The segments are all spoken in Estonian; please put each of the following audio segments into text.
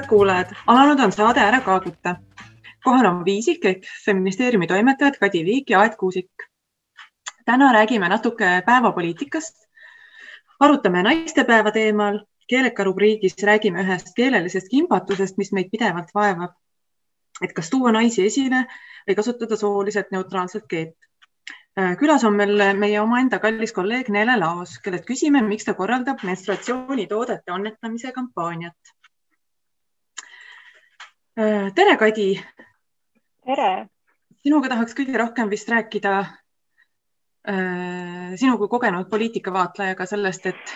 head kuulajad, alanud on saade Ära kaaguta. kohal on Viisik ehk feministeeriumi toimetajad Kadi Viik ja Aet Kuusik. täna räägime natuke päevapoliitikast. arutame naistepäeva teemal, keeleka rubriigis räägime ühest keelelisest kimbatusest, mis meid pidevalt vaevab. et kas tuua naisi esile või kasutada sooliselt neutraalset keelt külas on meil meie omaenda kallis kolleeg Nele Laos, kellelt küsime, miks ta korraldab menstruatsioonitoodete annetamise kampaaniat Äh, tere, Kadi. tere. sinuga tahaks kõige rohkem vist rääkida äh, sinu kui kogenud poliitikavaatlejaga sellest, et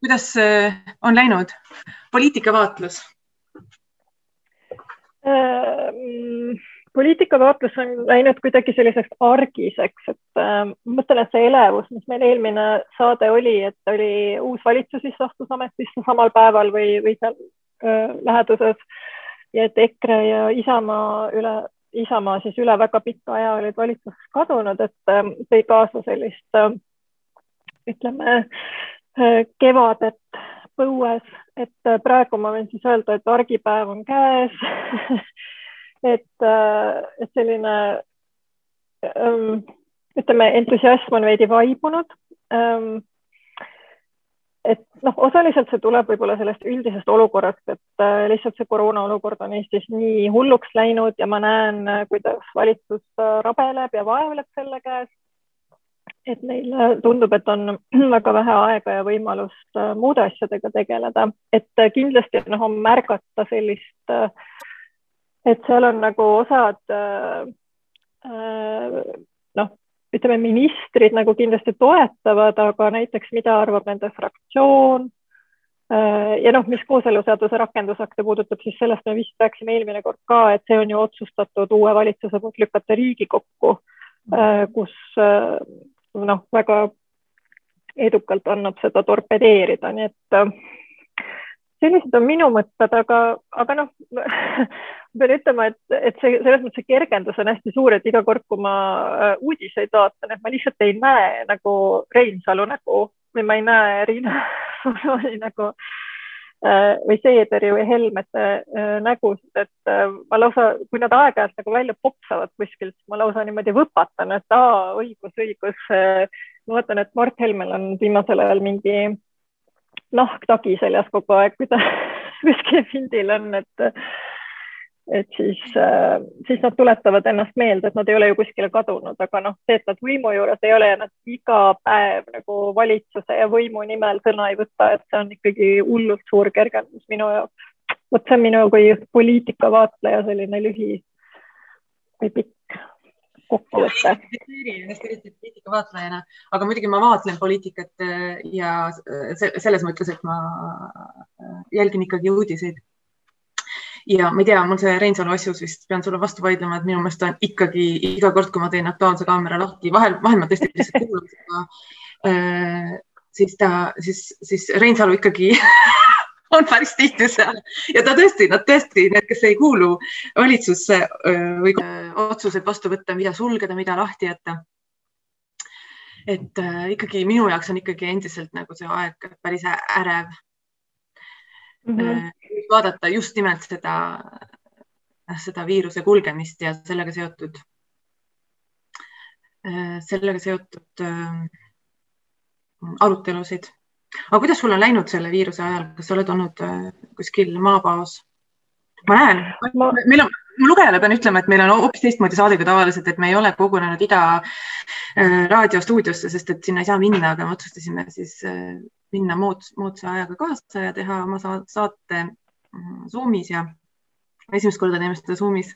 kuidas äh, on läinud poliitikavaatlus äh,? poliitikavaatlus on läinud kuidagi selliseks argiseks, et äh, ma mõtlen, et see elevus, mis meil eelmine saade oli, et oli uus valitsus, mis astus ametisse samal päeval või, või seal äh, läheduses ja et EKRE ja Isamaa üle, Isamaa siis üle väga pika aja olid valitsuses kadunud, et äh, tõi kaasa sellist äh, ütleme äh, kevadet põues, et praegu ma võin siis öelda, et argipäev on käes. Et, et selline ähm, ütleme, entusiasm on veidi vaibunud ähm, et noh, osaliselt see tuleb võib-olla sellest üldisest olukorrast, et äh, lihtsalt see koroona olukord on Eestis nii hulluks läinud ja ma näen, äh, kuidas valitsus äh, rabeleb ja vaevleb selle käes. et neile tundub, et on väga vähe aega ja võimalust muude asjadega tegeleda, et kindlasti noh, on märgata sellist, et seal on nagu osad noh, ütleme, ministrid nagu kindlasti toetavad, aga näiteks mida arvab nende fraktsioon? Äh, ja noh, mis kooseluseaduse rakendusakte puudutab, siis sellest me vist rääkisime eelmine kord ka, et see on ju otsustatud uue valitsuse poolt lükata Riigikokku, äh, kus äh, noh, väga edukalt annab seda torpedeerida, nii et sellised on minu mõtted, aga, aga noh pean ütlema, et, et see selles mõttes see kergendus on hästi suur, et iga kord, kui ma äh, uudiseid vaatan, et ma lihtsalt ei näe nagu Reinsalu nägu või ma ei näe Riina Solmani nägu äh, või Seederi või Helmete äh, nägusid, et ma lausa, kui nad aeg-ajalt nagu välja popsavad kuskilt, ma lausa niimoodi võpatan, et aa, õigus, õigus. ma vaatan, et Mart Helmel on viimasel ajal mingi nahktagi seljas kogu aeg, kui ta kuskil pildil on, et et siis, siis nad tuletavad ennast meelde, et nad ei ole ju kuskile kadunud, aga noh, see, et nad võimu juures ei ole ja nad iga päev nagu valitsuse ja võimu nimel sõna ei võta, et see on ikkagi hullult suur kergendus minu jaoks. vot see on minu kui poliitikavaatleja selline lühi või pikk kokkuvõte. ennast eriti poliitikavaatlejana, aga muidugi ma vaatlen poliitikat äh, ja selles mõttes, et ma äh, jälgin ikkagi uudiseid. Ja ma ei tea, mul see Reinsalu asjus vist pean sulle vastu vaidlema, et minu meelest ta on ikkagi iga kord, kui ma teen Aktuaalse kaamera lahti, vahel, vahel ma tõesti lihtsalt kuulan seda äh,, siis ta, siis, siis Reinsalu ikkagi on päris tihti seal ja ta tõesti, nad tõesti, need, kes ei kuulu valitsusse või otsused vastu võtta, mida sulgeda, mida lahti jätta. et äh, ikkagi minu jaoks on ikkagi endiselt nagu see aeg päris ärev mm. -hmm. vaadata just nimelt seda, seda viiruse kulgemist ja sellega seotud, sellega seotud äh, arutelusid aga kuidas sul on läinud selle viiruse ajal, kas sa oled olnud äh, kuskil maapaos? ma näen ma..., meil on, lugejale pean ütlema, et meil on hoopis teistmoodi saade kui tavaliselt, et me ei ole kogunenud Ida äh, raadiostuudiosse, sest et sinna ei saa minna, aga me otsustasime siis äh, minna moods, moodsa ajaga kaasa ja teha oma saate mm, Zoomis ja esimest korda teeme seda Zoomis.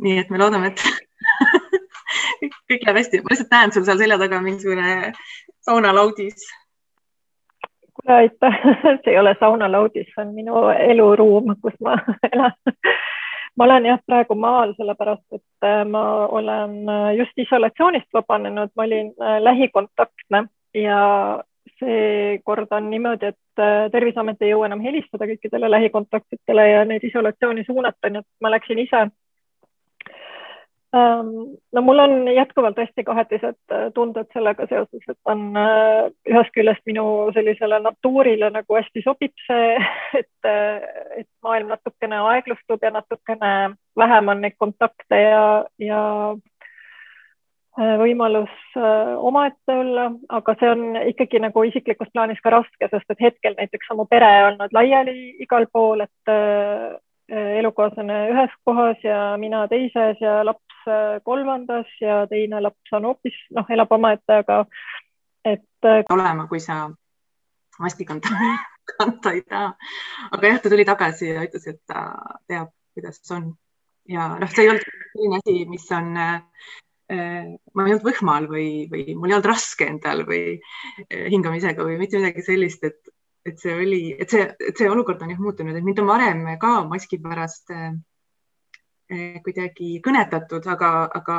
nii et me loodame, et kõik läheb hästi. ma lihtsalt näen sul seal selja taga mingisugune saunalaudis aitäh, see ei ole saunalaudis, see on minu eluruum, kus ma elan. ma olen jah, praegu maal, sellepärast et äh, ma olen äh, just isolatsioonist vabanenud, ma olin äh, lähikontaktne ja seekord on niimoodi, et Terviseamet ei jõua enam helistada kõikidele lähikontaktsetele ja neid isolatsiooni suunata, nii et ma läksin ise. Ähm, no mul on jätkuvalt hästi kahetised äh, tunded sellega seoses, et on äh, ühest küljest minu sellisele natuurile nagu hästi sobib see, et, äh, et maailm natukene aeglustub ja natukene vähem on neid kontakte ja, ja võimalus omaette olla, aga see on ikkagi nagu isiklikus plaanis ka raske, sest et hetkel näiteks on mu pere olnud laiali igal pool, et elukaaslane ühes kohas ja mina teises ja laps Äh, kolmandas ja teine laps on hoopis noh, elab omaette, aga et. Äh, olema, kui sa maski kanda, kanda ei taha. aga jah, ta tuli tagasi ja ütles, et ta teab, kuidas on. ja noh, see ei olnud selline asi, mis on äh, ma ei olnud võhmal või, või mul ei olnud raske endal või hingamisega või mitte midagi sellist, et, et see oli, et see, et see olukord on jah muutunud, et mind on varem ka maski pärast äh, kuidagi kõnetatud, aga, aga,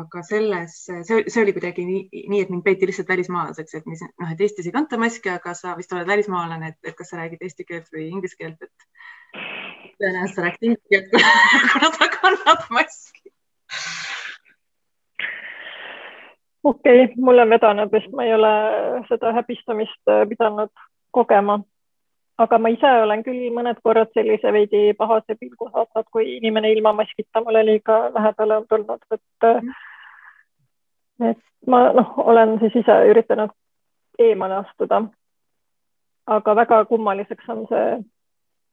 aga selles, see, see oli kuidagi nii, nii, et mind peeti lihtsalt välismaalaseks, et mis noh, et Eestis ei kanta maski, aga sa vist oled välismaalane, et, kas sa räägid eesti keelt või inglise keelt, et tõenäoliselt sa räägid inglise keelt, kuna ta kannab maski. Okei okay,, mul on vedanud, sest ma ei ole seda häbistamist pidanud kogema aga ma ise olen küll mõned korrad sellise veidi pahase pilgu saatnud, kui inimene ilma maskita mulle liiga lähedale on tulnud, et mm. et ma noh, olen siis ise üritanud eemale astuda. aga väga kummaliseks on see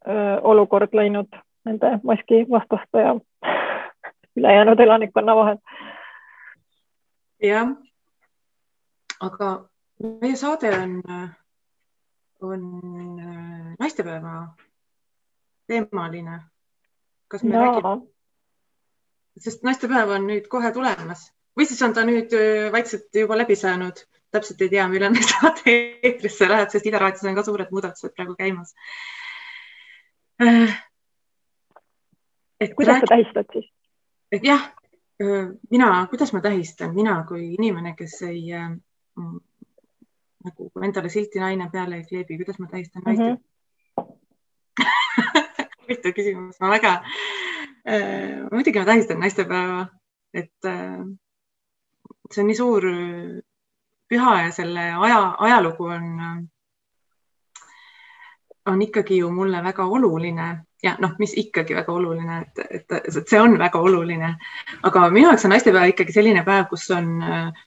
öö, olukord läinud nende maskivastaste ja ülejäänud elanikkonna vahel. Jah, aga meie saade on on äh, naistepäeva teemaline. kas me no. räägime? sest naistepäev on nüüd kohe tulemas või siis on ta nüüd äh, vaikselt juba läbi saanud, täpselt ei tea, millal me saate eetrisse läheb, sest Ida raadios on ka suured muudatused praegu käimas. Äh, et kuidas sa tähistad siis? jah, mina, kuidas ma tähistan, mina kui inimene, kes ei nagu endale silti naine peale ei kleebi, kuidas ma tähistan naist mm? -hmm. huvitav küsimus, ma väga äh,, muidugi ma tähistan naistepäeva, et äh, see on nii suur püha ja selle aja, ajalugu on, on ikkagi ju mulle väga oluline ja noh, mis ikkagi väga oluline, et, et, et see on väga oluline, aga minu jaoks on naistepäev ikkagi selline päev, kus on äh,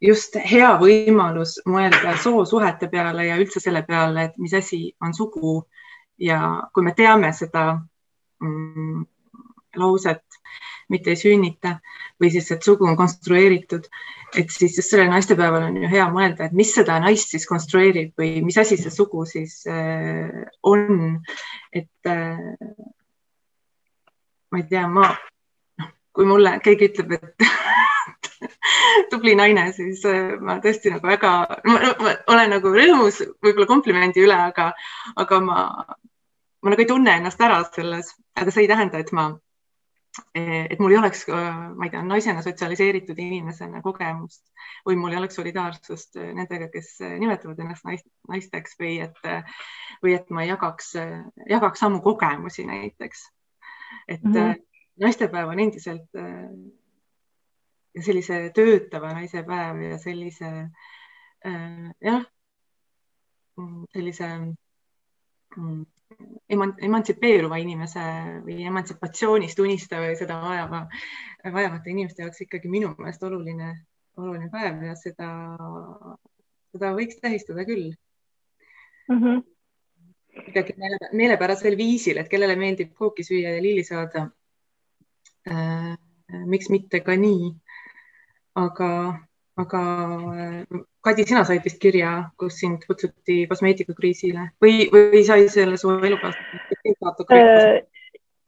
just hea võimalus mõelda soosuhete peale ja üldse selle peale, et mis asi on sugu. ja kui me teame seda mm, lauset, mitte ei sünnita või siis, et sugu on konstrueeritud, et siis just sellel naistepäeval on ju hea mõelda, et mis seda naist siis konstrueerib või mis asi see sugu siis äh, on. et äh, ma ei tea, ma, noh, kui mulle keegi ütleb, et tubli naine, siis äh, ma tõesti nagu väga, olen nagu rõõmus võib-olla komplimendi üle, aga, aga ma, ma nagu ei tunne ennast ära selles, aga see ei tähenda, et ma, et mul ei oleks, ma ei tea, naisena sotsialiseeritud inimesena kogemust või mul ei oleks solidaarsust nendega, kes nimetavad ennast naist, naisteks või et, või et ma jagaks, jagaks samu kogemusi näiteks. et mm -hmm. naistepäev on endiselt ja sellise töötava naise päev ja sellise äh, jah, sellise mm, emantsipeeruva inimese või emantsipatsioonist unistava ja seda vajava, vajavate inimeste jaoks ikkagi minu meelest oluline, oluline päev ja seda, seda võiks tähistada küll mm. -hmm. kuidagi meele, meelepärasel viisil, et kellele meeldib kooki süüa ja lilli saada äh,. miks mitte ka nii aga, aga äh, Kadi, sina said vist kirja, kus sind kutsuti kosmeetikakriisile või, või sai selle su elukaaslane? Äh,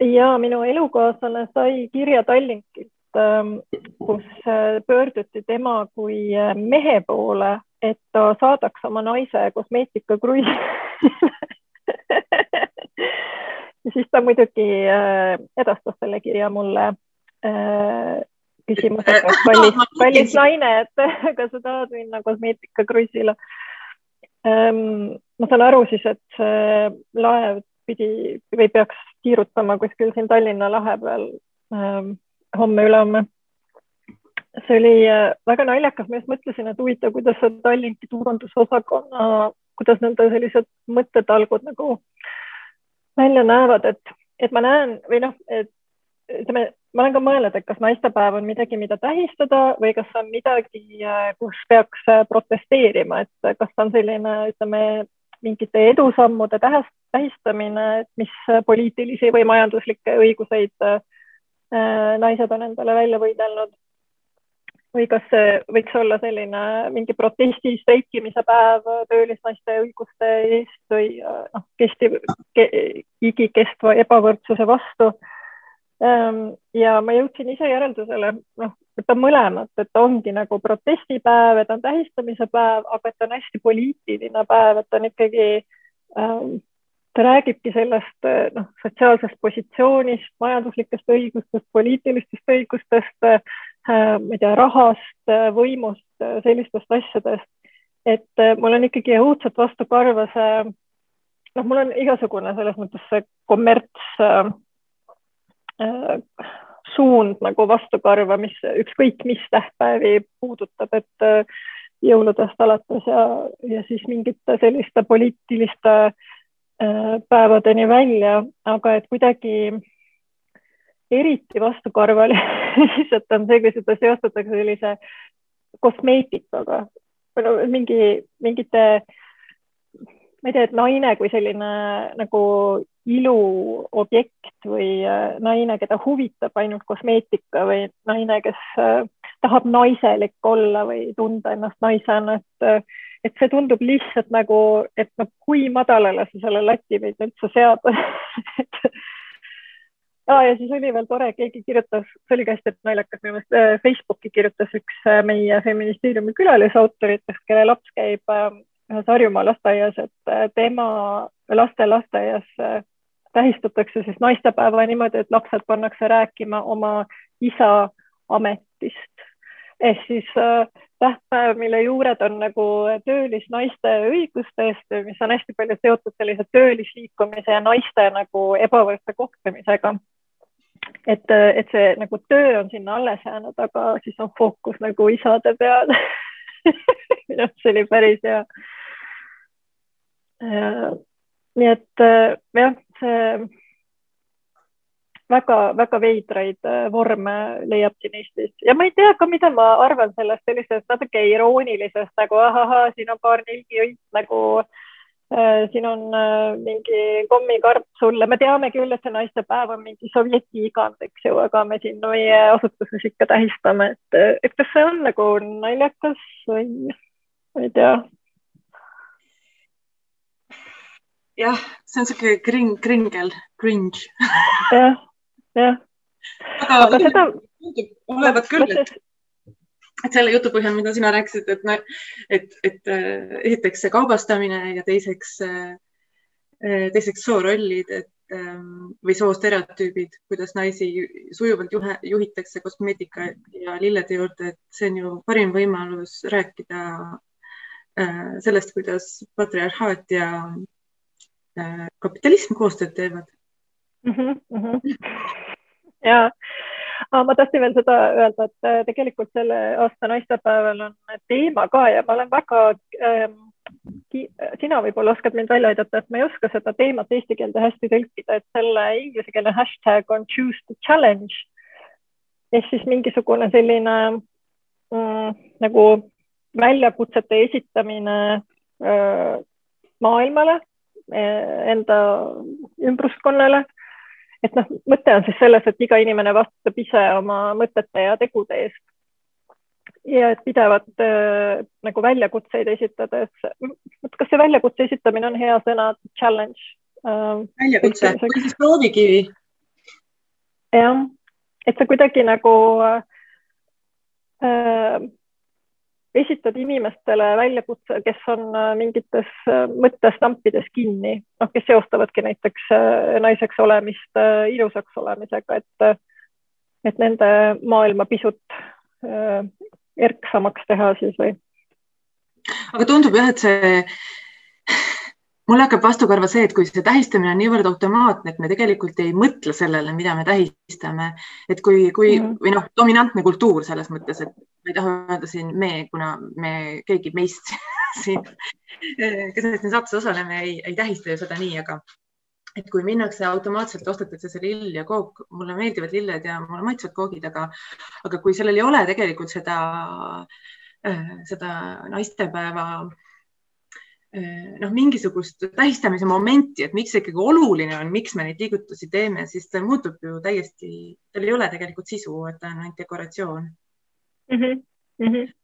ja minu elukaaslane sai kirja Tallinkilt, ähm, kus äh, pöörduti tema kui mehe poole, et ta saadaks oma naise kosmeetikakruiisile siis ta muidugi edastas selle kirja mulle küsimusega, et kallis, kallis naine, et kas sa tahad minna kosmeetikakruiisile ähm,? ma saan aru siis, et see laev pidi või peaks tiirutama kuskil siin Tallinna lahe peal homme-ülehomme. see oli äh, väga naljakas, ma just mõtlesin, et huvitav, kuidas see Tallinki turundusosakonna, kuidas nende sellised mõttetalgud nagu välja näevad, et, et ma näen või noh, et ütleme, ma olen ka mõelnud, et kas naistepäev on midagi, mida tähistada või kas on midagi, äh, kus peaks äh, protesteerima, et kas on selline, ütleme, mingite edusammude tähest, tähistamine, mis poliitilisi või majanduslikke õiguseid äh, naised on endale välja võidelnud. või kas see võiks olla selline mingi protesti streikimise päev töölisnaiste õiguste eest või noh, kestiv ke,, igikestva ebavõrdsuse vastu ja ma jõudsin ise järeldusele, noh, et on mõlemat, et ongi nagu protestipäev, et on tähistamise päev, aga et on hästi poliitiline päev, et on ikkagi ähm,, ta räägibki sellest noh, sotsiaalsest positsioonist, majanduslikest õigustest, poliitilistest õigustest äh,, ma ei tea, rahast, võimust, sellistest asjadest. et äh, mul on ikkagi õudselt vastukarva see, noh, mul on igasugune selles mõttes see kommerts Äh, suund nagu vastukarva, mis ükskõik mis tähtpäevi puudutab, et äh, jõuludest alates ja, ja siis mingite selliste poliitiliste äh, päevadeni välja, aga et kuidagi eriti vastukarval lihtsalt on see, kui seda seostatakse sellise kosmeetikaga. Või no mingi, mingite, ma ei tea, et naine kui selline nagu iluobjekt või äh, naine, keda huvitab ainult kosmeetika või naine, kes äh, tahab naiselik olla või tunda ennast naisena, et, äh, et see tundub lihtsalt nagu, et noh, kui madalale sa selle lati võid üldse seada ja, ja siis oli veel tore, keegi kirjutas, see oli ka hästi naljakas minu meelest, Facebooki kirjutas üks meie feministeeriumi külalisautoritest, kelle laps käib ühes Harjumaa lasteaias, et tema laste lasteaias tähistatakse siis naistepäeva niimoodi, et lapsed pannakse rääkima oma isa ametist. ehk siis äh, tähtpäev, mille juured on nagu töölisnaiste õiguste eest, mis on hästi palju seotud sellise töölisliikumise ja naiste nagu ebavõrdse kohtlemisega. et, et see nagu töö on sinna alles jäänud, aga siis on fookus nagu isade peal minu arust see oli päris hea nii et äh, jah, väga-väga veidraid äh, vorme leiab siin Eestis. Ja ma ei tea ka, mida ma arvan sellest sellisest natuke iroonilisest nagu ahahaa, siin on paar nilgiõit nagu äh, siin on äh, mingi kommikarp sulle, me teame küll, et see naistepäev on mingi sovjeti igand, eks ju, aga me siin meie asutuses ikka tähistame, et, et kas see on nagu naljakas või ma ei tea jah, see on sihuke kring, kringel, cringe. jah, jah. aga, aga seda. olevat küll, et, et selle jutu põhjal, mida sina rääkisid, et, et, et äh, esiteks see kaubastamine ja teiseks, äh, teiseks soorollid, et ähm, või soostereotüübid, kuidas naisi sujuvalt juhe, juhitakse kosmeetika ja lillede juurde, et see on ju parim võimalus rääkida äh, sellest, kuidas patriarhaat ja Äh, kapitalism koostööd teevad mm. -hmm, mm -hmm. ja ma tahtsin veel seda öelda, et äh, tegelikult selle aasta naistepäeval on teema ka ja ma olen väga ähm, sina võib-olla oskad mind välja aidata, et ma ei oska seda teemat eesti keelde hästi tõlkida, et selle inglisekeelne hashtag on choose to challenge ehk siis mingisugune selline mm, nagu väljakutsete esitamine äh, maailmale enda ümbruskonnale. et noh, mõte on siis selles, et iga inimene vastutab ise oma mõtete ja tegude eest. ja et pidevat äh, nagu väljakutseid esitades, kas see väljakutse esitamine on hea sõna, challenge äh,? väljakutse või siis proovikivi. jah, et sa kuidagi nagu äh, esitad inimestele väljakutse, kes on äh, mingites äh, mõttestampides kinni, noh, kes seostavadki näiteks äh, naiseks olemist ilusaks olemisega, et, et nende maailma pisut erksamaks teha siis või? aga tundub jah, et see mul hakkab vastukarva see, et kui see tähistamine on niivõrd automaatne, et me tegelikult ei mõtle sellele, mida me tähistame, et kui, kui mm -hmm. või noh, dominantne kultuur selles mõttes, et ma ei taha öelda siin me, kuna me, keegi meist siin, kes me siin saates osaleme, ei, ei tähista ju seda nii, aga et kui minnakse automaatselt, ostetakse see lill ja kook, mulle meeldivad lilled ja mulle maitsevad koogid, aga, aga kui sellel ei ole tegelikult seda, seda naistepäeva Eh, noh, mingisugust tähistamise momenti, et miks see ikkagi oluline on, miks me neid liigutusi teeme, siis ta muutub ju täiesti, tal ei ole tegelikult sisu, et ta on ainult dekoratsioon mm. -hmm. Mm -hmm.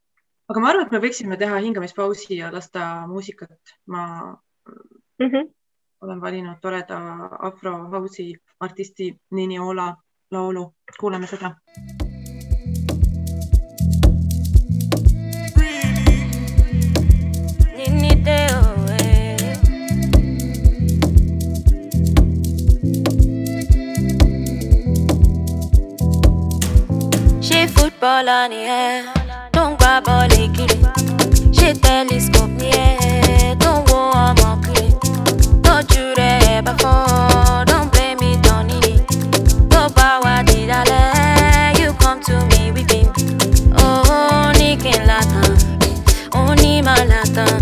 aga ma arvan, et me võiksime teha hingamispausi ja lasta muusikat. ma mm -hmm. olen valinud toreda afro house'i artisti Nini Ola laulu, kuulame seda. Bọ́lá nìyẹn tó ń gbá bọ́ọ̀lì kiri telescope nìyẹn tó ń wo ọmọ kiri tójú rẹ̀ bá fọ́ don't blame it on it. Tó bá wà dídálẹ̀ you come to me weeping ó ní kí n látàn ó ní má látàn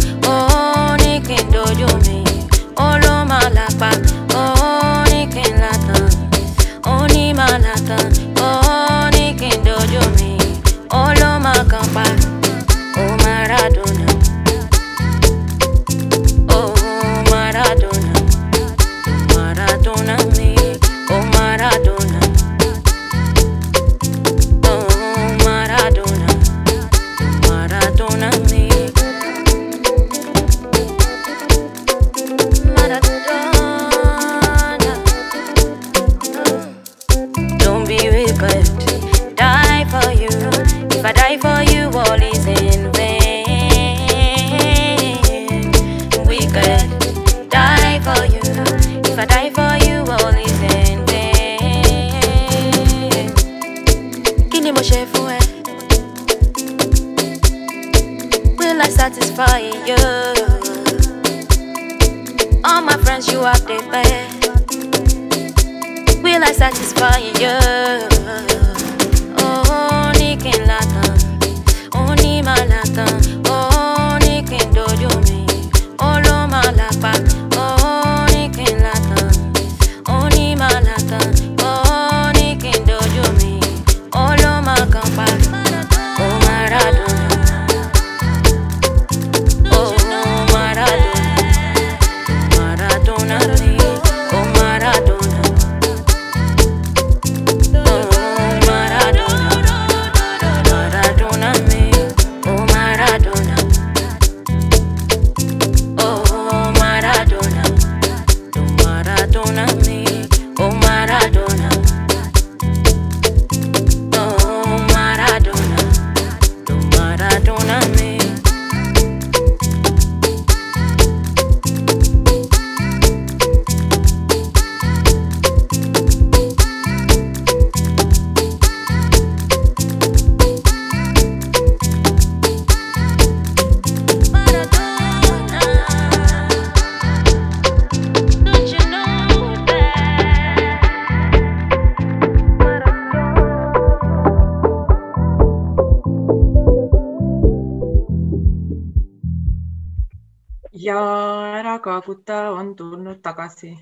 ära kaaguta on tulnud tagasi.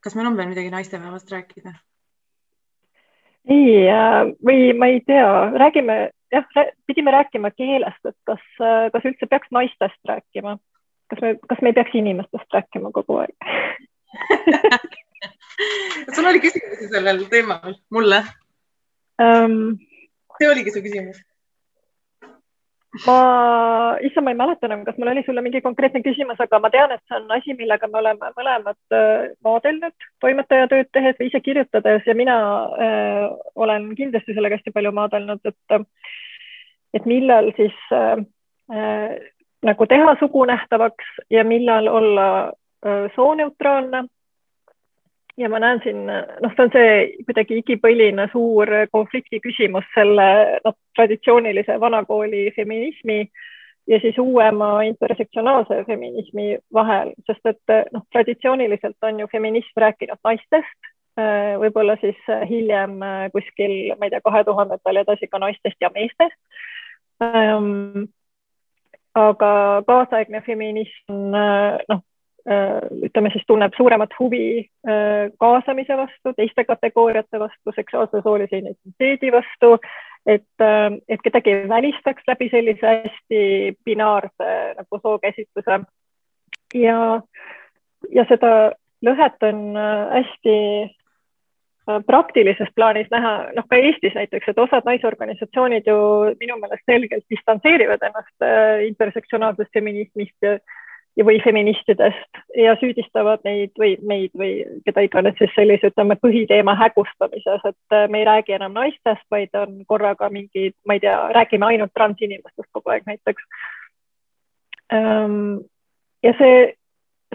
kas meil on veel midagi naistepäevast rääkida? ei, või ma ei tea, räägime, jah, pidime rääkima keelest, et kas, kas üldse peaks naistest rääkima, kas me, kas me ei peaks inimestest rääkima kogu aeg sul oli küsimusi sellel teemal mulle? um, see oligi su küsimus? Ma, issand, ma ei mäleta enam, kas mul oli sulle mingi konkreetne küsimus, aga ma tean, et see on asi, millega me oleme mõlemad äh, maadelnud toimetajatööd tehes või ise kirjutades ja mina äh, olen kindlasti sellega hästi palju maadelnud, et, et millal siis äh, äh, nagu teha sugu nähtavaks ja millal olla äh, sooneutraalne ja ma näen siin, noh, see on see kuidagi igipõline suur konflikti küsimus selle noh, traditsioonilise vanakooli feminismi ja siis uuema intersektsionaalse feminismi vahel, sest et noh, traditsiooniliselt on ju feminism rääkinud naistest, võib-olla siis hiljem kuskil, ma ei tea, kahe tuhandetel edasi ka naistest ja meestest. Ehm, aga kaasaegne feminism noh, ütleme siis tunneb suuremat huvi kaasamise vastu, teiste kategooriate vastu, seksuaalse soolise identiteedi vastu et, äh, et kedagi ei välistaks läbi sellise hästi binaarse nagu sookäsitluse. ja, ja seda lõhet on äh, hästi äh, praktilises plaanis näha, noh ka Eestis näiteks, et osad naisorganisatsioonid ju minu meelest selgelt distantseerivad ennast intersektsionaalsest feminismist või feministidest ja süüdistavad neid või meid või keda iganes siis sellise, ütleme, põhiteema hägustamises, et äh, me ei räägi enam naistest, vaid on korraga mingid, ma ei tea, räägime ainult transinimestest kogu aeg näiteks. Ehm, ja see,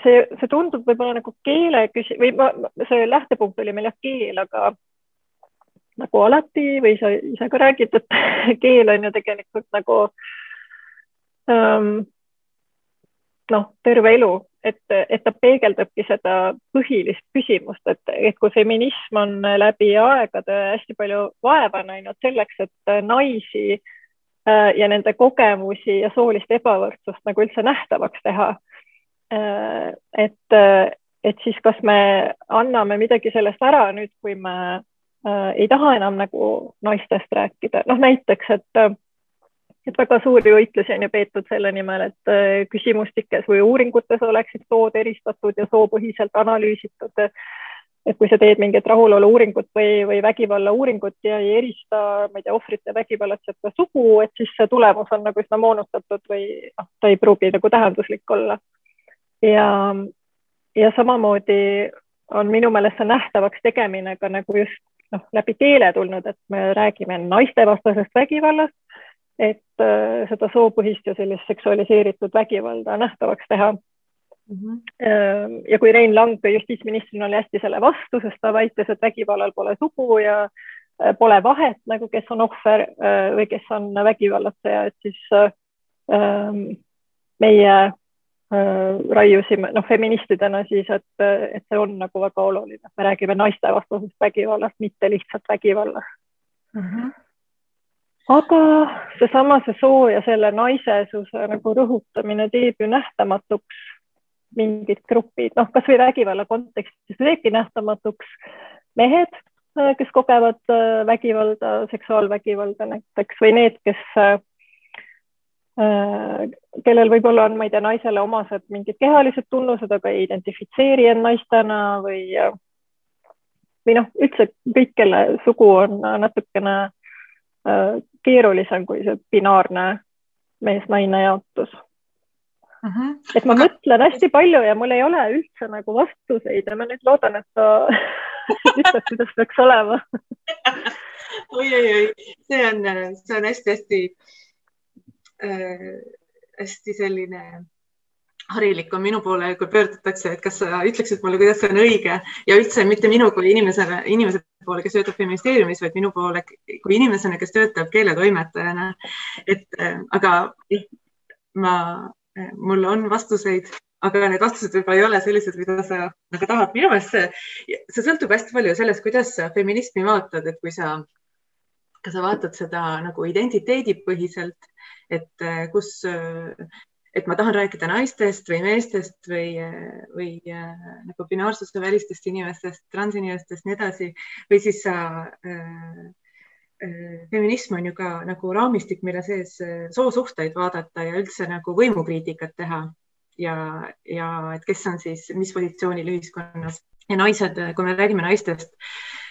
see, see tundub võib-olla nagu keele küsi- või ma, see lähtepunkt oli meil jah keel, aga nagu alati või sa ise ka räägid, et keel on ju tegelikult nagu um, noh, terve elu, et, et ta peegeldabki seda põhilist küsimust, et, et kui feminism on läbi aegade hästi palju vaeva näinud selleks, et naisi äh, ja nende kogemusi ja soolist ebavõrdsust nagu üldse nähtavaks teha. Äh, et, et siis kas me anname midagi sellest ära nüüd, kui me äh, ei taha enam nagu naistest rääkida, noh näiteks, et et väga suuri võitlusi on ju peetud selle nimel, et äh, küsimustikes või uuringutes oleksid sood eristatud ja soopõhiselt analüüsitud. et kui sa teed mingit rahulolu uuringut või, või vägivalla uuringut ja ei erista, ma ei tea, ohvrite vägivallatsete sugu, et siis see tulemus on nagu üsna moonutatud või noh, ta ei pruugi nagu tähenduslik olla. ja, ja samamoodi on minu meelest see nähtavaks tegemine ka nagu just noh, läbi keele tulnud, et me räägime naistevastasest vägivallast et äh, seda soopõhist ja sellist seksualiseeritud vägivalda nähtavaks teha mm. -hmm. ja kui Rein Lang justiitsministrina oli hästi selle vastu, sest ta väitis, et vägivallal pole sugu ja äh, pole vahet nagu, kes on ohver äh, või kes on vägivallatseja, et siis ähm, meie raiusime, noh, feministidena siis, et, et see on nagu väga oluline, me räägime naistevastasest vägivallast, mitte lihtsalt vägivallast mm. -hmm aga seesama, see soo ja selle naisesuse nagu rõhutamine teeb ju nähtamatuks mingid grupid, noh, kasvõi vägivalla kontekstis teebki nähtamatuks mehed, äh, kes kogevad äh, vägivalda, seksuaalvägivalda näiteks või need, kes äh, kellel võib-olla on, ma ei tea, naisele omased mingid kehalised tunnused, aga ei identifitseeri end naistena või, või noh, üldse kõik, kelle sugu on natukene keerulisem kui see binaarne mees-naine jaotus uh. -huh. et ma mõtlen hästi palju ja mul ei ole üldse nagu vastuseid ja ma nüüd loodan, et sa ütled, kuidas peaks olema oi, oi, oi, see on, see on hästi-hästi äh,, hästi selline harilik on minu poole, kui pöördutakse, et kas sa ütleksid mulle, kuidas see on õige ja üldse mitte minu kui inimesele, inimese poole, kes töötab ministeeriumis, vaid minu poole kui inimesena, kes töötab keeletoimetajana. et äh, aga ma, äh, mul on vastuseid, aga need vastused võib-olla ei ole sellised, mida sa nagu tahad. minu meelest see, see sõltub hästi palju sellest, kuidas sa feminismi vaatad, et kui sa, kas sa vaatad seda nagu identiteedipõhiselt, et äh, kus et ma tahan rääkida naistest või meestest või, või äh, nagu binaarsuse välistest inimestest, transinimestest, nii edasi, või siis sa äh, äh, feminism on ju ka nagu raamistik, mille sees äh, soosuhteid vaadata ja üldse nagu võimukriitikat teha. Ja, ja et kes on siis mis positsioonil ühiskonnas. Ja naised, kui me räägime naistest,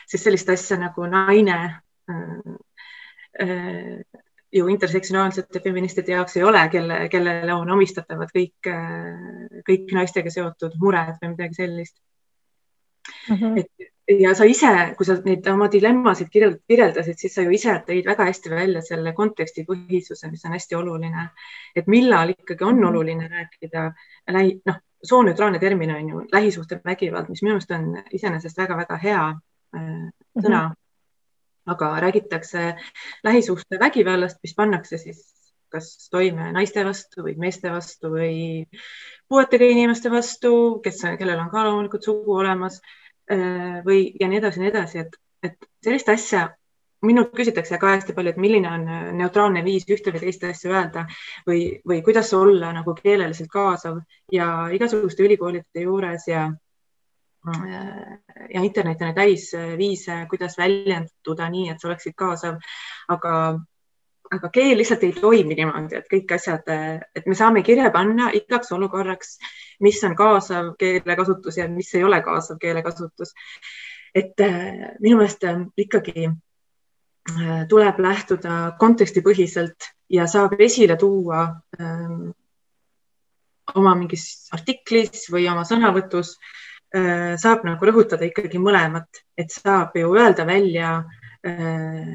siis sellist asja nagu naine äh, äh, ju intersektsionaalsete feministide jaoks ei ole, kelle, kellele on omistatavad kõik, kõik naistega seotud mured või midagi sellist mm. -hmm. et ja sa ise, kui sa neid oma dilemmasid kirjeldasid, siis sa ju ise tõid väga hästi välja selle konteksti põhisuse, mis on hästi oluline. et millal ikkagi on mhm. oluline rääkida lähi, noh, sooneutraalne termin on ju lähisuhtevägivald, mis minu arust on iseenesest väga-väga hea äh, sõna mm. -hmm aga räägitakse lähisuhtevägivallast, mis pannakse siis kas toime naiste vastu või meeste vastu või puuetega inimeste vastu, kes, kellel on ka loomulikult sugu olemas äh, või ja nii edasi ja nii edasi, et, et sellist asja minult küsitakse ka hästi palju, et milline on neutraalne viis ühte või teist asja öelda või, või kuidas olla nagu keeleliselt kaasav ja igasuguste ülikoolide juures ja ja internet on täis viise, kuidas väljenduda nii, et sa oleksid kaasav, aga, aga keel lihtsalt ei toimi niimoodi, et kõik asjad, et me saame kirja panna igaks olukorraks, mis on kaasav keelekasutus ja mis ei ole kaasav keelekasutus. et äh, minu meelest äh, ikkagi äh, tuleb lähtuda kontekstipõhiselt ja saab esile tuua ähm, oma mingis artiklis või oma sõnavõtus äh, Äh, saab nagu rõhutada ikkagi mõlemat, et saab ju öelda välja äh,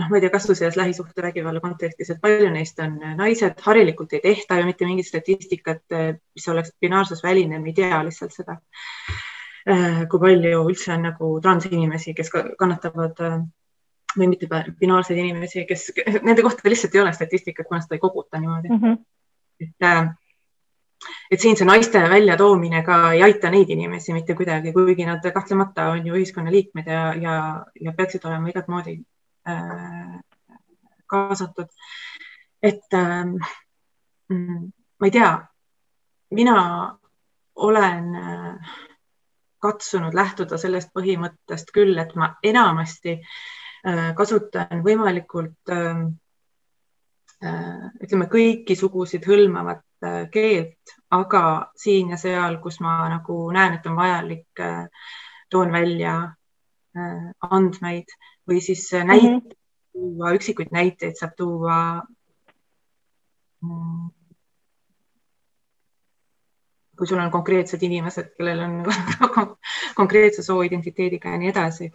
noh, ma ei tea, kasvõi selles lähisuhtevägivalla kontekstis, et palju neist on naised, harilikult ei tehta ju mitte mingit statistikat, mis oleks binaarsus väline, me ei tea lihtsalt seda. Äh, kui palju üldse on nagu transinimesi, kes kannatavad või mitte binaarseid inimesi, kes, nende kohta lihtsalt ei ole statistikat, kuna seda ei koguta niimoodi mm. -hmm. et et siin see naiste väljatoomine ka ei aita neid inimesi mitte kuidagi, kuigi nad kahtlemata on ju ühiskonnaliikmed ja, ja, ja peaksid olema igat moodi äh, kaasatud. et äh, ma ei tea, mina olen äh, katsunud lähtuda sellest põhimõttest küll, et ma enamasti äh, kasutan võimalikult äh, äh ütleme, kõiki sugusid hõlmavat keelt, aga siin ja seal, kus ma nagu näen, et on vajalik, äh, toon välja äh, andmeid või siis näiteid mm -hmm. tuua, üksikuid näiteid saab tuua. Mm, kui sul on konkreetsed inimesed, kellel on konkreetse sooidentiteediga ja nii edasi,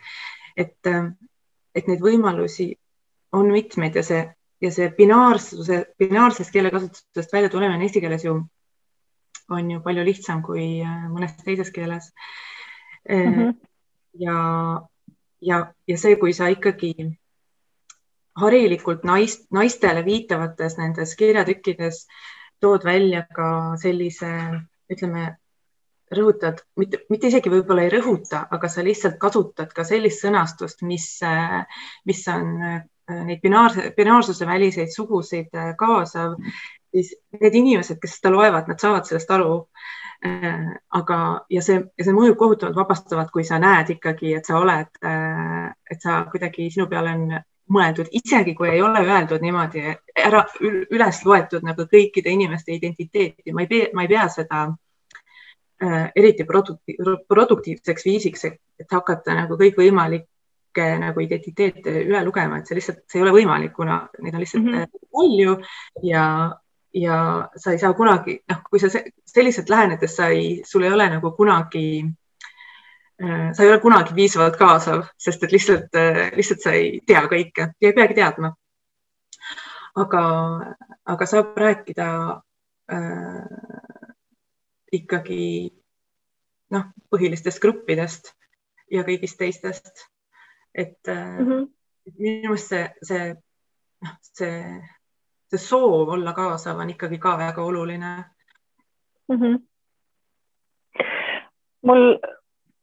et, et neid võimalusi on mitmeid ja see ja see binaarsuse, binaarsest keelekasutusest välja tulemine eesti keeles ju on ju palju lihtsam kui äh, mõnes teises keeles mm. -hmm. ja, ja, ja see, kui sa ikkagi harilikult naist, naistele viitavates nendes kirjatükkides tood välja ka sellise, ütleme, rõhutad, mitte, mitte isegi võib-olla ei rõhuta, aga sa lihtsalt kasutad ka sellist sõnastust, mis, äh, mis on neid binaarse, binaarsuse väliseid sugusid äh, kaasav, siis need inimesed, kes seda loevad, nad saavad sellest aru. Äh, aga, ja see, ja see mõjub kohutavalt vabastavalt, kui sa näed ikkagi, et sa oled, et sa kuidagi, sinu peale on mõeldud, isegi kui ei ole öeldud niimoodi ära üles loetud nagu kõikide inimeste identiteeti, ma ei pea, ma ei pea seda äh, eriti produktiivseks viisiks, et hakata nagu kõikvõimalik kõike nagu identiteete üle lugema, et see lihtsalt, see ei ole võimalik, kuna neid on lihtsalt mm -hmm. palju ja, ja sa ei saa kunagi, noh, kui sa selliselt lähenedes, sa ei, sul ei ole nagu kunagi, äh, sa ei ole kunagi piisavalt kaasav, sest et lihtsalt, äh, lihtsalt sa ei tea kõike ja ei peagi teadma. aga, aga saab rääkida äh, ikkagi noh, põhilistest gruppidest ja kõigist teistest et mm -hmm. minu meelest see, see, noh, see, see soov olla kaasav on ikkagi ka väga oluline mm. -hmm. mul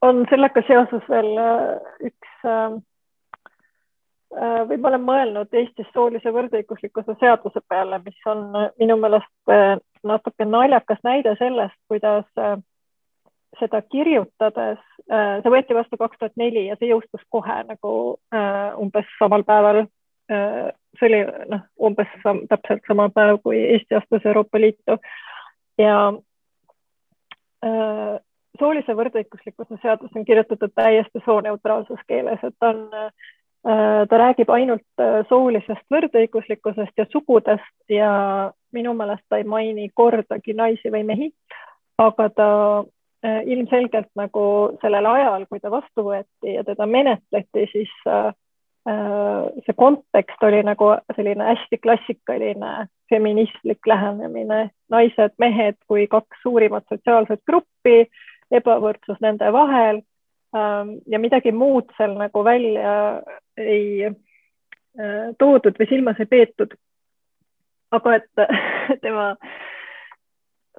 on sellega seoses veel äh, üks äh, äh, või ma olen mõelnud Eestis soolise võrdõiguslikkuse seaduse peale, mis on minu meelest natuke naljakas näide sellest, kuidas seda kirjutades, äh, see võeti vastu kaks tuhat neli ja see jõustus kohe nagu äh, umbes samal päeval. Äh, see oli noh, umbes sam, täpselt sama päev, kui Eesti astus Euroopa Liitu ja soolise võrdõiguslikkuse seadus on kirjutatud täiesti sooneutraalses keeles, et on, ta räägib ainult soolisest võrdõiguslikkusest ja sugudest ja minu meelest ta ei maini kordagi naisi või mehi, aga ta ilmselgelt nagu sellel ajal, kui ta vastu võeti ja teda menetleti, siis äh, äh, see kontekst oli nagu selline hästi klassikaline feministlik lähenemine, naised, mehed kui kaks suurimat sotsiaalset gruppi, ebavõrdsus nende vahel ähm, ja midagi muud seal nagu välja ei toodud või silmas ei peetud. aga et tema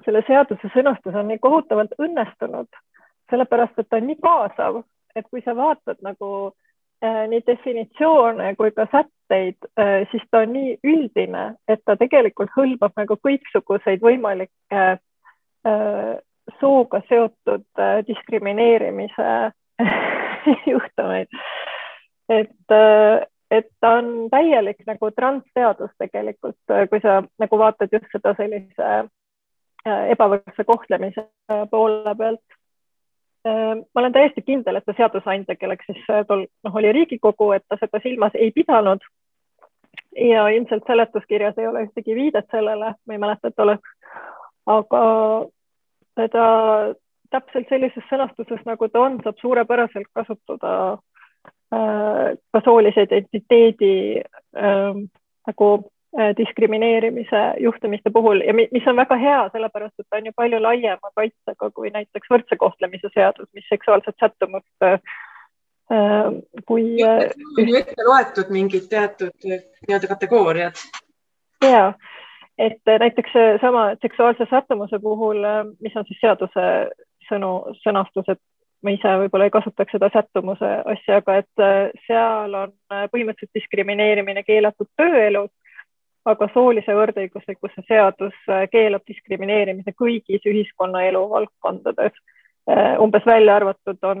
selle seaduse sõnastus on nii kohutavalt õnnestunud, sellepärast et ta on nii kaasav, et kui sa vaatad nagu äh, nii definitsioone kui ka sätteid äh,, siis ta on nii üldine, et ta tegelikult hõlmab nagu kõiksuguseid võimalikke äh, sooga seotud äh, diskrimineerimise juhtumeid. et äh,, et ta on täielik nagu transseadus tegelikult, kui sa nagu vaatad just seda sellise ebavõrdse kohtlemise poole pealt. Äh, ma olen täiesti kindel, et see seadusandja, kelleks siis äh, tol noh, oli Riigikogu, et ta seda silmas ei pidanud. ja ilmselt seletuskirjas ei ole ühtegi viidet sellele, ma ei mäleta, et oleks, aga seda täpselt sellises sõnastuses, nagu ta on, saab suurepäraselt kasutada Äh, ka soolise identiteedi äh, nagu äh, diskrimineerimise juhtumiste puhul ja mis on väga hea, sellepärast et ta on ju palju laiema kaitsega kui näiteks võrdse kohtlemise seadus, mis seksuaalset sättumust äh, kui. on ju ette loetud mingid teatud nii-öelda kategooriad. ja, et näiteks sama seksuaalse sättumuse puhul, mis on siis seaduse sõnu, sõnastus, et ma ise võib-olla ei kasutaks seda sättumuse asja, aga et äh, seal on äh, põhimõtteliselt diskrimineerimine keelatud tööelus, aga soolise võrdõiguslikkuse seadus äh, keelab diskrimineerimise kõigis ühiskonnaelu valdkondades. umbes välja arvatud on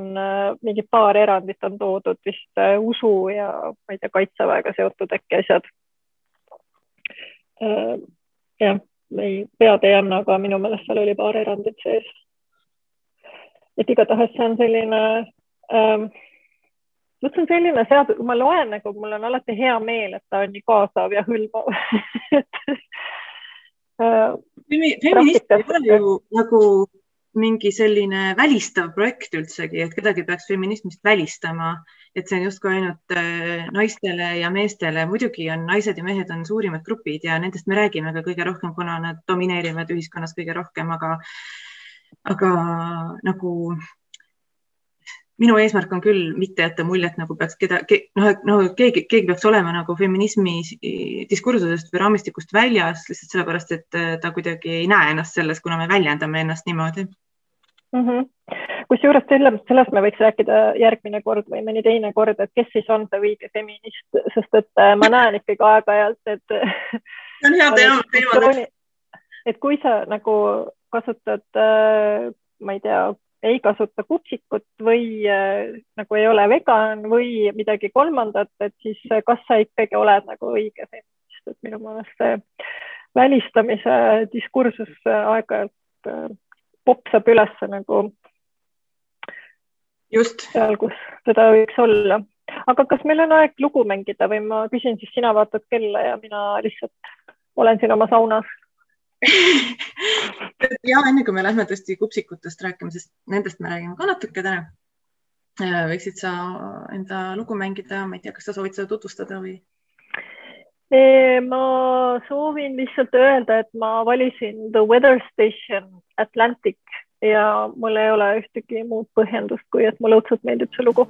mingi paar erandit on toodud vist usu ja ma ei tea, kaitseväega seotud äkki asjad. jah, ei, pead ei anna, aga minu meelest seal oli paar erandit sees et igatahes see on selline ähm,, vot see on selline seadus, kui ma loen nagu mul on alati hea meel, et ta on nii kaasav ja hõlmav äh, feminist ei ole ju nagu mingi selline välistav projekt üldsegi, et kedagi peaks feminismist välistama, et see on justkui ainult äh, naistele ja meestele. muidugi on naised ja mehed on suurimad grupid ja nendest me räägime ka kõige rohkem, kuna nad domineerivad ühiskonnas kõige rohkem, aga aga nagu minu eesmärk on küll mitte jätta muljet, nagu peaks keda, noh, no keegi, keegi peaks olema nagu feminismi diskursusest või raamistikust väljas lihtsalt sellepärast, et äh, ta kuidagi ei näe ennast selles, kuna me väljendame ennast niimoodi mm -hmm.. kusjuures sellest, sellest me võiks rääkida järgmine kord või mõni teine kord, et kes siis on see õige feminist, sest et äh, ma näen ikkagi aeg-ajalt, et. see on hea teema, teema. et kui sa nagu kasutad, äh, ma ei tea, ei kasuta kupsikut või äh, nagu ei ole vegan või midagi kolmandat, et siis äh, kas sa ikkagi oled nagu õige feminist, et minu meelest see välistamise diskursus aeg-ajalt popsab üles nagu just. seal, kus seda võiks olla. aga kas meil on aeg lugu mängida või ma küsin siis, sina vaatad kella ja mina lihtsalt olen siin oma saunas ja enne kui me lähme tõesti kupsikutest rääkima, sest nendest me räägime ka natuke täna. Äh, võiksid sa enda lugu mängida, ma ei tea, kas sa soovid seda tutvustada või? ma soovin lihtsalt öelda, et ma valisin The Weather Station Atlantic ja mul ei ole ühtegi muud põhjendust, kui et mulle õudselt meeldib see lugu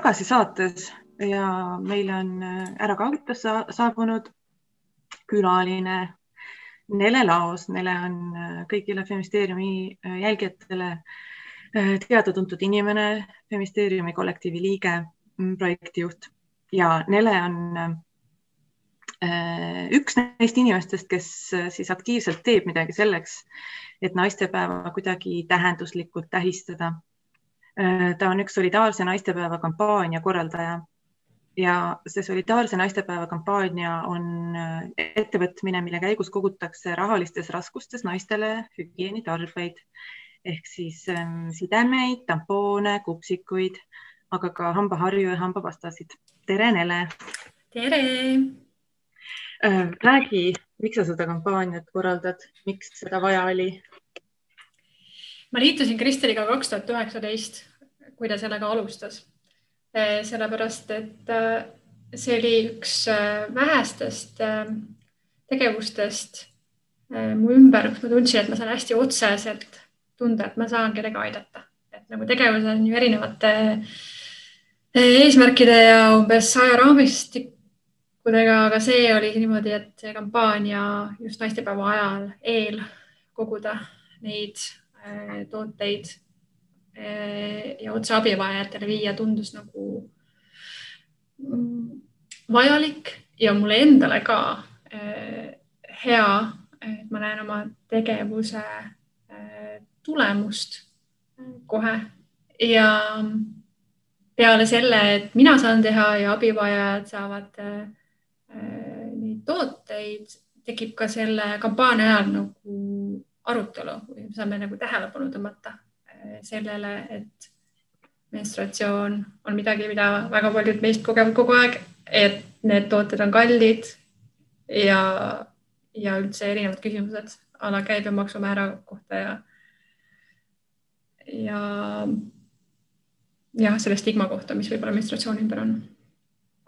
tagasi saates ja meile on äh, ära kaugitasse saabunud külaline Nele Laos. Nele on äh, kõigile Feministeeriumi äh, jälgijatele teada-tuntud inimene, Feministeeriumi kollektiivi liige, mm, projektijuht ja Nele on üks neist inimestest, kes siis aktiivselt teeb midagi selleks, et naistepäeva kuidagi tähenduslikult tähistada Äh, ta on üks solidaarse naistepäeva kampaania korraldaja ja see solidaarse naistepäeva kampaania on äh, ettevõtmine, mille käigus kogutakse rahalistes raskustes naistele hügieenitarbeid ehk siis ähm, sidemeid, tampoone, kupsikuid, aga ka hambaharju ja hambapastasid. tere, Nele. tere äh,. räägi, miks sa seda kampaaniat korraldad, miks seda vaja oli? Ma liitusin Kristeliga kaks tuhat üheksateist kui ta sellega alustas. Eh, sellepärast, et eh, see oli üks eh, vähestest tegevustest mu ümber, kus ma tundsin, et ma saan hästi otseselt tunda, et ma saan kedagi aidata, et nagu tegevus on ju erinevate eesmärkide ja umbes saja raamistikudega, aga see oli niimoodi, et kampaania just naistepäeva ajal eel koguda neid tooteid Eh, ja otse abivajajatele viia tundus nagu mm, vajalik ja mulle endale ka eh, hea, et ma näen oma tegevuse tulemust kohe. Ja peale selle, et mina saan teha ja abivajajad saavad neid tooteid, tekib ka selle kampaania ajal nagu arutelu või saame nagu tähelepanu tõmmata sellele, et menstratsioon on midagi, mida väga paljud meist kogevad kogu aeg, et need tooted on kallid ja, ja üldse erinevad küsimused a la käibemaksumäära kohta ja, ja jah, selle stigma kohta, mis võib-olla menstratsiooni ümber on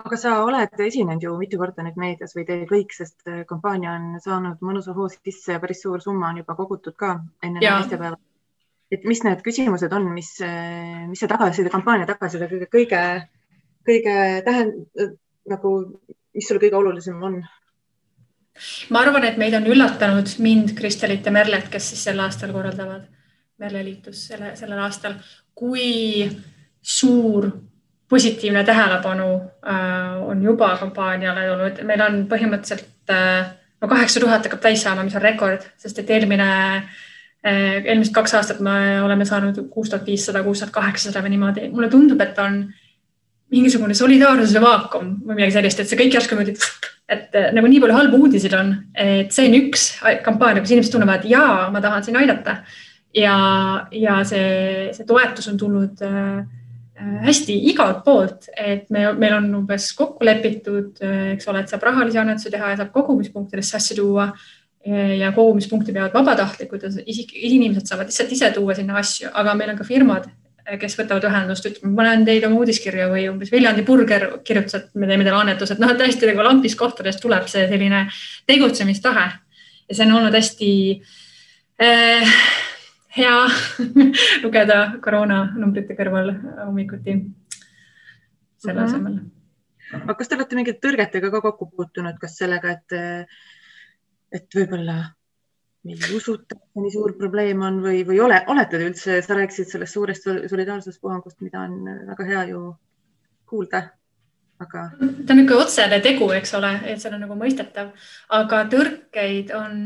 aga sa oled esinenud ju mitu korda nüüd meedias või teie kõik, sest kampaania on saanud mõnusa hoo sisse päris suur summa on juba kogutud ka enne naistepäeva et mis need küsimused on, mis, mis see tagasiside, kampaania tagasiside kõige, kõige, kõige tähend-, nagu, mis sulle kõige olulisem on? ma arvan, et meid on üllatanud mind, Kristelit ja Merlet, kes siis sel aastal korraldavad. Merle liitus selle, sellel aastal, kui suur positiivne tähelepanu äh, on juba kampaaniale tulnud, meil on põhimõtteliselt äh, no kaheksa tuhat hakkab täis saama, mis on rekord, sest et eelmine äh, eelmised kaks aastat me oleme saanud kuus tuhat viissada, kuus tuhat kaheksasada või niimoodi. mulle tundub, et on mingisugune solidaarsuse vaakum või midagi sellist, et see kõik järsku niimoodi, et nagu nii palju halbu uudiseid on, et see on üks kampaania, kus inimesed tunnevad, jaa, ma tahan siin aidata. ja, ja see, see toetus on tulnud äh, hästi igalt poolt, et me, meil on umbes kokku lepitud, eks ole, et saab rahalisi annetusi teha ja saab kogumispunktidesse asju tuua. Ja kogumispunkti peavad vabatahtlikud, isik, inimesed saavad lihtsalt ise tuua sinna asju, aga meil on ka firmad, kes võtavad ühendust, ütleme, ma panen teid oma uudiskirja või umbes Viljandi burger kirjutas, et me teeme teile annetused, noh, tõesti nagu lampist kohtadest tuleb see selline tegutsemistahe. Ja see on olnud hästi äh, hea lugeda koroonanumbrite kõrval hommikuti selle asemel mm. -hmm. aga kas te olete mingite tõrgetega ka kokku puutunud, kas sellega, et et võib-olla meil ei usuta, nii suur probleem on või, või ole, olete te üldse, sa rääkisid sellest suurest solidaarsuspuhangust, mida on väga hea ju kuulda aga. ta on niisugune otsene tegu, eks ole, et see on nagu mõistetav, aga tõrkeid on,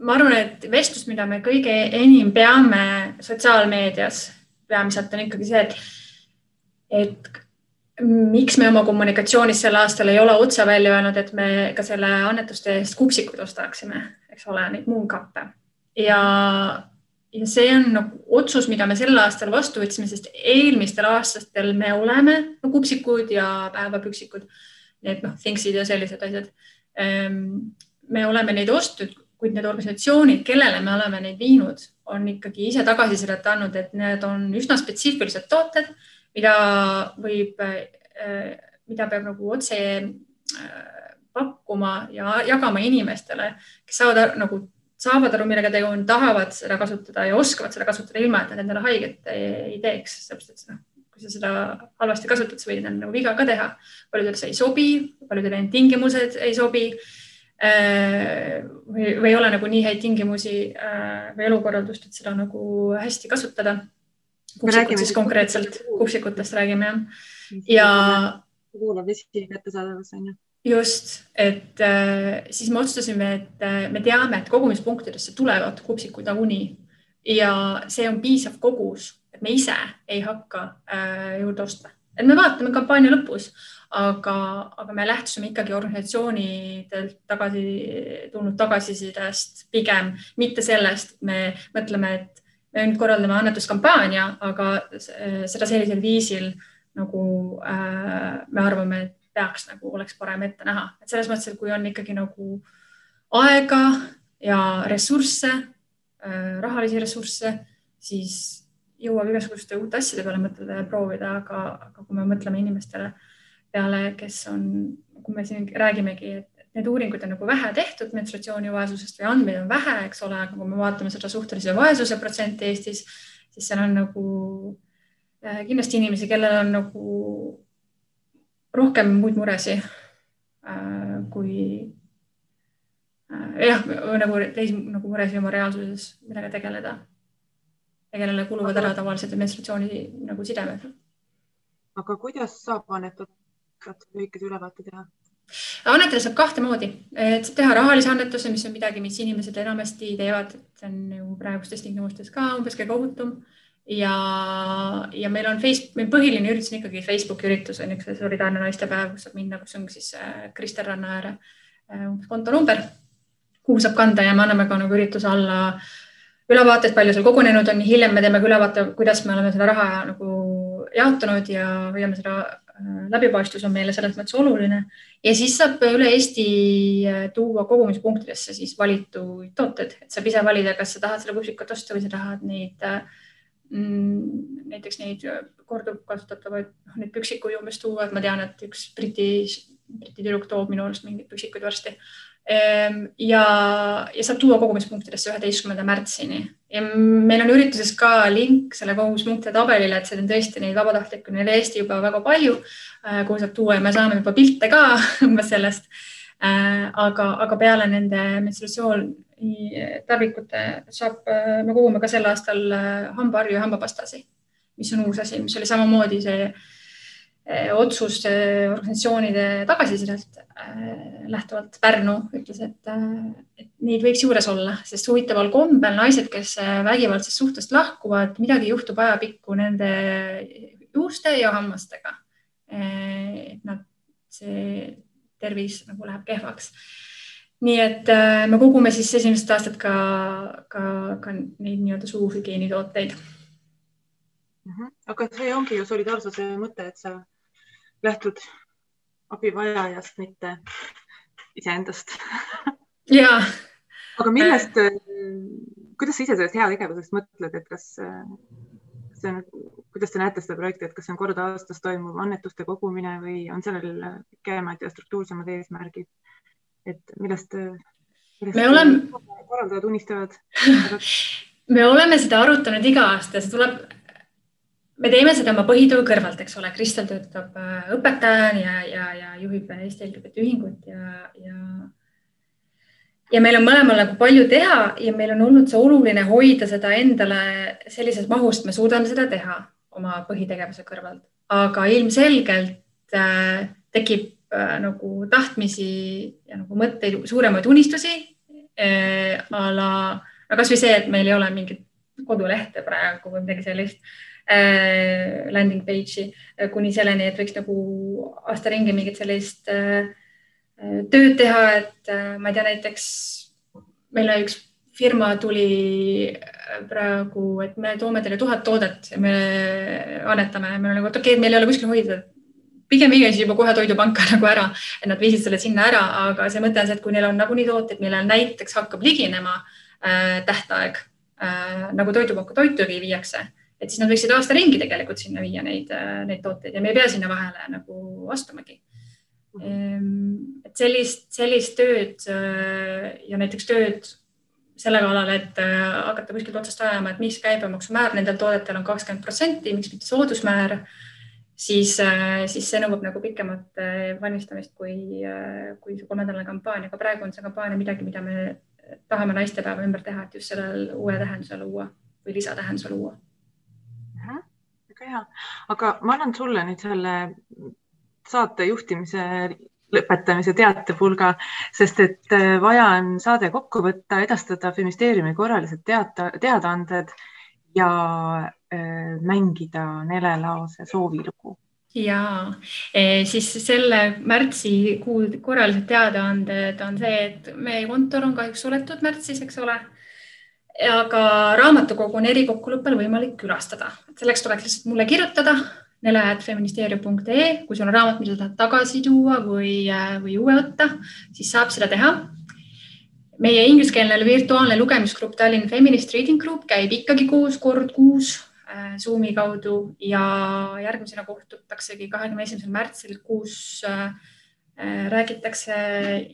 ma arvan, et vestlus, mida me kõige enim peame sotsiaalmeedias peamiselt on ikkagi see, et, et miks me oma kommunikatsioonis sel aastal ei ole otse välja öelnud, et me ka selle annetuste eest kupsikuid ostaksime, eks ole, neid muumkappe ja, ja see on nagu otsus, mida me sel aastal vastu võtsime, sest eelmistel aastatel me oleme no, kupsikud ja päevapüksikud, need noh, thinksid ja sellised asjad. Ehm, me oleme neid ostnud, kuid need organisatsioonid, kellele me oleme neid viinud, on ikkagi ise tagasisidet andnud, et need on üsna spetsiifilised tooted mida võib, äh, mida peab nagu otse äh, pakkuma ja jagama inimestele, kes saavad nagu, saavad aru, millega tegu on, tahavad seda kasutada ja oskavad seda kasutada ilma, et nad endale haiget ei, ei teeks, sellepärast et noh, kui sa seda halvasti kasutad, sa võid endale nagu viga ka teha. paljudel see ei sobi, paljudel need tingimused ei sobi või, või ei ole nagu nii häid tingimusi äh, või elukorraldust, et seda nagu hästi kasutada. kupsikut siis konkreetselt, kupsikutest räägime jah. ja. voolav vesi kättesaadavus on ju just, et äh, siis me otsustasime, et äh, me teame, et kogumispunktidesse tulevad kupsikud nagunii ja see on piisav kogus, et me ise ei hakka äh, juurde ostma, et me vaatame kampaania lõpus, aga, aga me lähtusime ikkagi organisatsioonidelt tagasi tulnud tagasisidest pigem, mitte sellest, me mõtleme, et me nüüd korraldame annetuskampaania, aga seda sellisel viisil nagu äh, me arvame, et peaks nagu oleks parem ette näha, et selles mõttes, et kui on ikkagi nagu aega ja ressursse, äh, rahalisi ressursse, siis jõuab igasuguste uute asjade peale mõtelda ja proovida, aga, aga kui me mõtleme inimestele peale, kes on, kui me siin räägimegi, et need uuringud on nagu vähe tehtud menstratsioonivaesusest või andmeid on vähe, eks ole, aga kui me vaatame seda suhtelise vaesuse protsenti Eestis, siis seal on nagu äh, kindlasti inimesi, kellel on nagu rohkem muid muresid äh, kui äh, jah, nagu teisi nagu muresid oma reaalsuses, millega tegeleda ja kellele kuluvad ära tavaliselt menstratsiooni nagu sidemed. aga kuidas saab annetada, lühikese ülevaate teha? annetada saab kahte moodi, et saab teha rahalise annetuse, mis on midagi, mis inimesed enamasti teevad, et see on ju praegustes tingimustes ka umbes kõige ohutum ja, ja meil on Facebook, meil põhiline üritus on ikkagi Facebooki üritus on üks solidaarne naistepäev, kus saab minna, kus on siis äh, Kristel Rannaääre äh, kontonumber, kuhu saab kanda ja me anname ka nagu ürituse alla ülevaateid, palju seal kogunenud on. hiljem me teeme ka ülevaate, kuidas me oleme seda raha nagu jaotanud ja hoiame seda läbipaistvus on meile selles mõttes oluline. Ja siis saab üle Eesti tuua kogumispunktidesse siis valituid tooteid, et saab ise valida, kas sa tahad seda kupsikut osta või sa tahad neid äh, Mm, näiteks neid äh, korduvkasutatavaid, noh neid püksikuid umbes tuua, et ma tean, et üks Briti, Briti tüdruk toob minu arust mingeid püksikuid varsti. Ehm, ja, ja saab tuua kogumispunktidesse üheteistkümnenda märtsini ja meil on ürituses ka link selle kogumispunktide tabelile, et see on tõesti neid vabatahtlikke on üle Eesti juba väga palju, äh, kuhu saab tuua ja me saame juba pilte ka umbes sellest. Äh, aga, aga peale nende menstruatsioon tarvikute saab, me kogume ka sel aastal äh, hambaharju ja hambapastasi, mis on uus asi, mis oli samamoodi see äh, otsus organisatsioonide tagasisidelt äh, lähtuvalt. Pärnu ütles, et, et neid võiks juures olla, sest huvitaval kombel naised, kes vägivaldsest suhtest lahkuvad, midagi juhtub ajapikku nende juuste ja hammastega. et nad, see tervis nagu läheb kehvaks nii et me kogume siis esimesed aastad ka, ka, ka neid nii-öelda suuhügieenitooteid mm. -hmm. aga see ongi ju solidaarsuse mõte, et sa lähtud abivajajast, mitte iseendast ja. aga millest, kuidas sa ise sellest heategevusest mõtled, et kas see on, kuidas te näete seda projekti, et kas see on kord aastas toimuv annetuste kogumine või on sellel pikemad ja struktuursemad eesmärgid? et millest, millest me oleme, korraldajad unistavad me oleme seda arutanud iga aasta, see tuleb, me teeme seda oma põhitöö kõrvalt, eks ole, Kristel töötab äh, õpetajana ja, ja, ja juhib Eesti LGBT ühingut ja, ja ja meil on mõlemal nagu palju teha ja meil on olnud see oluline hoida seda endale sellises mahus, et me suudame seda teha oma põhitegevuse kõrvalt, aga ilmselgelt äh, tekib äh, nagu tahtmisi ja nagu mõtteid, suuremaid unistusi äh, a la, no kasvõi see, et meil ei ole mingit kodulehte praegu või midagi sellist landing page'i äh, kuni selleni, et võiks nagu aasta ringi mingit sellist äh, äh, tööd teha, et äh, ma ei tea, näiteks meile üks firma tuli äh, praegu, et me toome teile tuhat toodet ja me annetame, me oleme nagu, et okei okay,, meil ei ole kuskil hoida, pigem viige siis juba kohe toidupanka nagu ära, et nad viisid selle sinna ära, aga see mõte on see, et kui neil on nagunii tooteid, millel näiteks hakkab liginema äh, tähtaeg äh, nagu toidupanka toitugi viiakse, et siis nad võiksid aasta ringi tegelikult sinna viia neid äh,, neid tooteid ja me ei pea sinna vahele nagu astumagi ehm,. et sellist, sellist tööd äh, ja näiteks tööd selle kallal, et hakata kuskilt otsast ajama, et mis käibemaksumäär nendel toodetel on kakskümmend protsenti, miks mitte soodusmäär siis, siis see nõuab nagu pikemat valmistamist kui, kui see kolmenädalane kampaania, aga praegu on see kampaania midagi, mida me tahame naistepäeva ümber teha, et just sellel uue tähenduse luua või lisatähenduse luua. Väga hea, aga ma annan sulle nüüd selle saate juhtimise lõpetamise teatepulga, sest et äh, vaja on saade kokku võtta, edastada Feministeeriumi korralised teata, teadaanded ja äh, mängida Nele Laose soovilugu. Ja e, siis selle märtsikuu korralised teadaanded on see, et meie kontor on kahjuks suletud märtsis, eks ole. Aga raamatukogu on erikokkuleppel võimalik külastada, selleks tuleks lihtsalt mulle kirjutada nele.feministeerium.ee, kui sul on raamat, mida tahad tagasi tuua või, äh, või uue võtta, siis saab seda teha. meie ingliskeelne virtuaalne lugemisgrupp Tallinn Feminist Reading Group käib ikkagi koos kord kuus äh, Zoomi kaudu ja järgmisena kohtutaksegi kahekümne esimesel märtsil, kus äh, räägitakse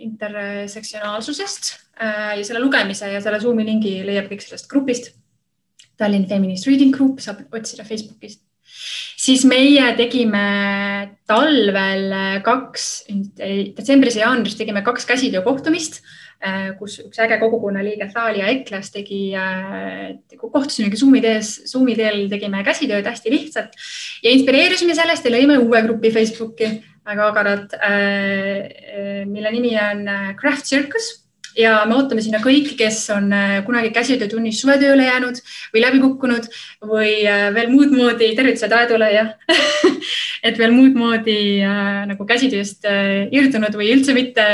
intersektsionaalsusest ja selle lugemise ja selle Zoomi lingi leiab kõik sellest grupist. Tallinn Feminist Reading Group saab otsida Facebookist. Siis meie tegime talvel kaks, detsembris ja jaanuaris tegime kaks käsitöökohtumist, äh, kus üks äge kogukonna liige Thalia Eklas tegi, äh, kohtusimegi Zoomi tees, Zoomi teel tegime käsitööd hästi lihtsalt ja inspireerisime sellest ja lõime uue grupi Facebooki, väga agaralt, äh, mille nimi on Craft Circus ja me ootame sinna kõiki, kes on äh, kunagi käsitöötunnis suvetööle jäänud või läbi kukkunud või äh, veel muud moodi, tervitused Aedule ja et veel muud moodi äh, nagu käsitööst äh, irdunud või üldse mitte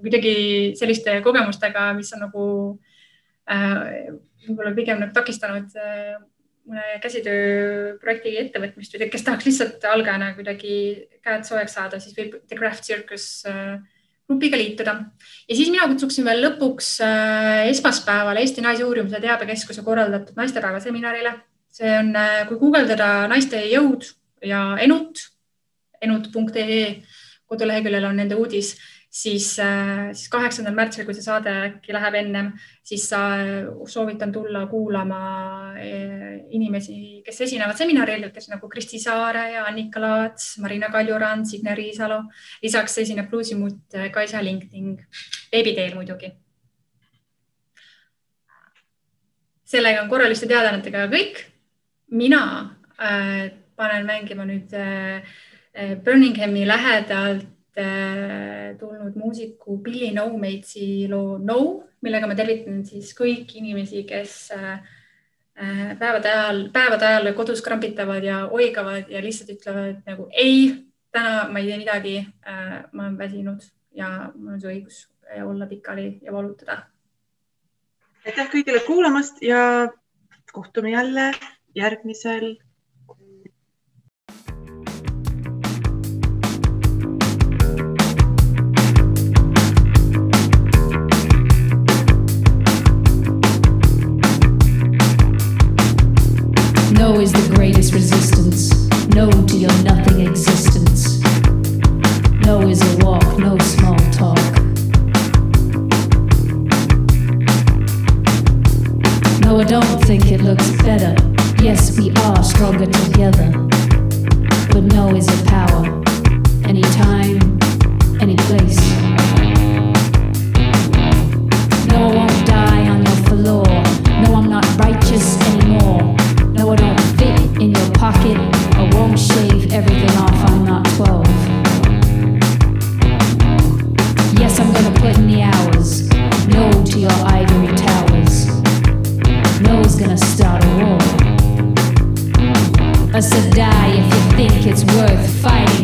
kuidagi selliste kogemustega, mis on nagu äh, võib-olla pigem nagu takistanud äh, mõne käsitööprojekti ettevõtmist või kes tahaks lihtsalt algajana kuidagi käed soojaks saada, siis võib The Craft Circus äh, grupiga liituda. ja siis mina kutsuksin veel lõpuks äh, esmaspäeval Eesti Naisuurimise Teabekeskuse korraldatud naistepäeva seminarile. see on, äh, kui guugeldada naiste jõud ja Enut, enut.ee koduleheküljel on nende uudis siis, äh, siis kaheksandal märtsil, kui see saade äkki läheb ennem, siis soovitan tulla kuulama äh, inimesi, kes esinevad seminaril, kes nagu Kristi Saare ja Annika Laats, Marina Kaljurand, Signe Riisalo. lisaks esineb bluusimutt Kaisa Lingting, veebiteel muidugi. sellega on korraliste teadaannetega kõik. mina äh, panen mängima nüüd äh, Birminghami lähedalt Äh, tulnud muusiku Billy No Mates'i loo No, millega ma tervitan siis kõiki inimesi, kes äh, äh, päevade ajal, päevade ajal kodus krampitavad ja oigavad ja lihtsalt ütlevad nagu ei, täna ma ei tee midagi. ma olen väsinud ja mul on see õigus olla pikali ja valutada. aitäh kõigile kuulamast ja kohtume jälle järgmisel No is the greatest resistance. No to your nothing existence. No is a walk, no small talk. No, I don't think it looks better. Yes, we are stronger together. But no is a power. Anytime, any place. It's worth fighting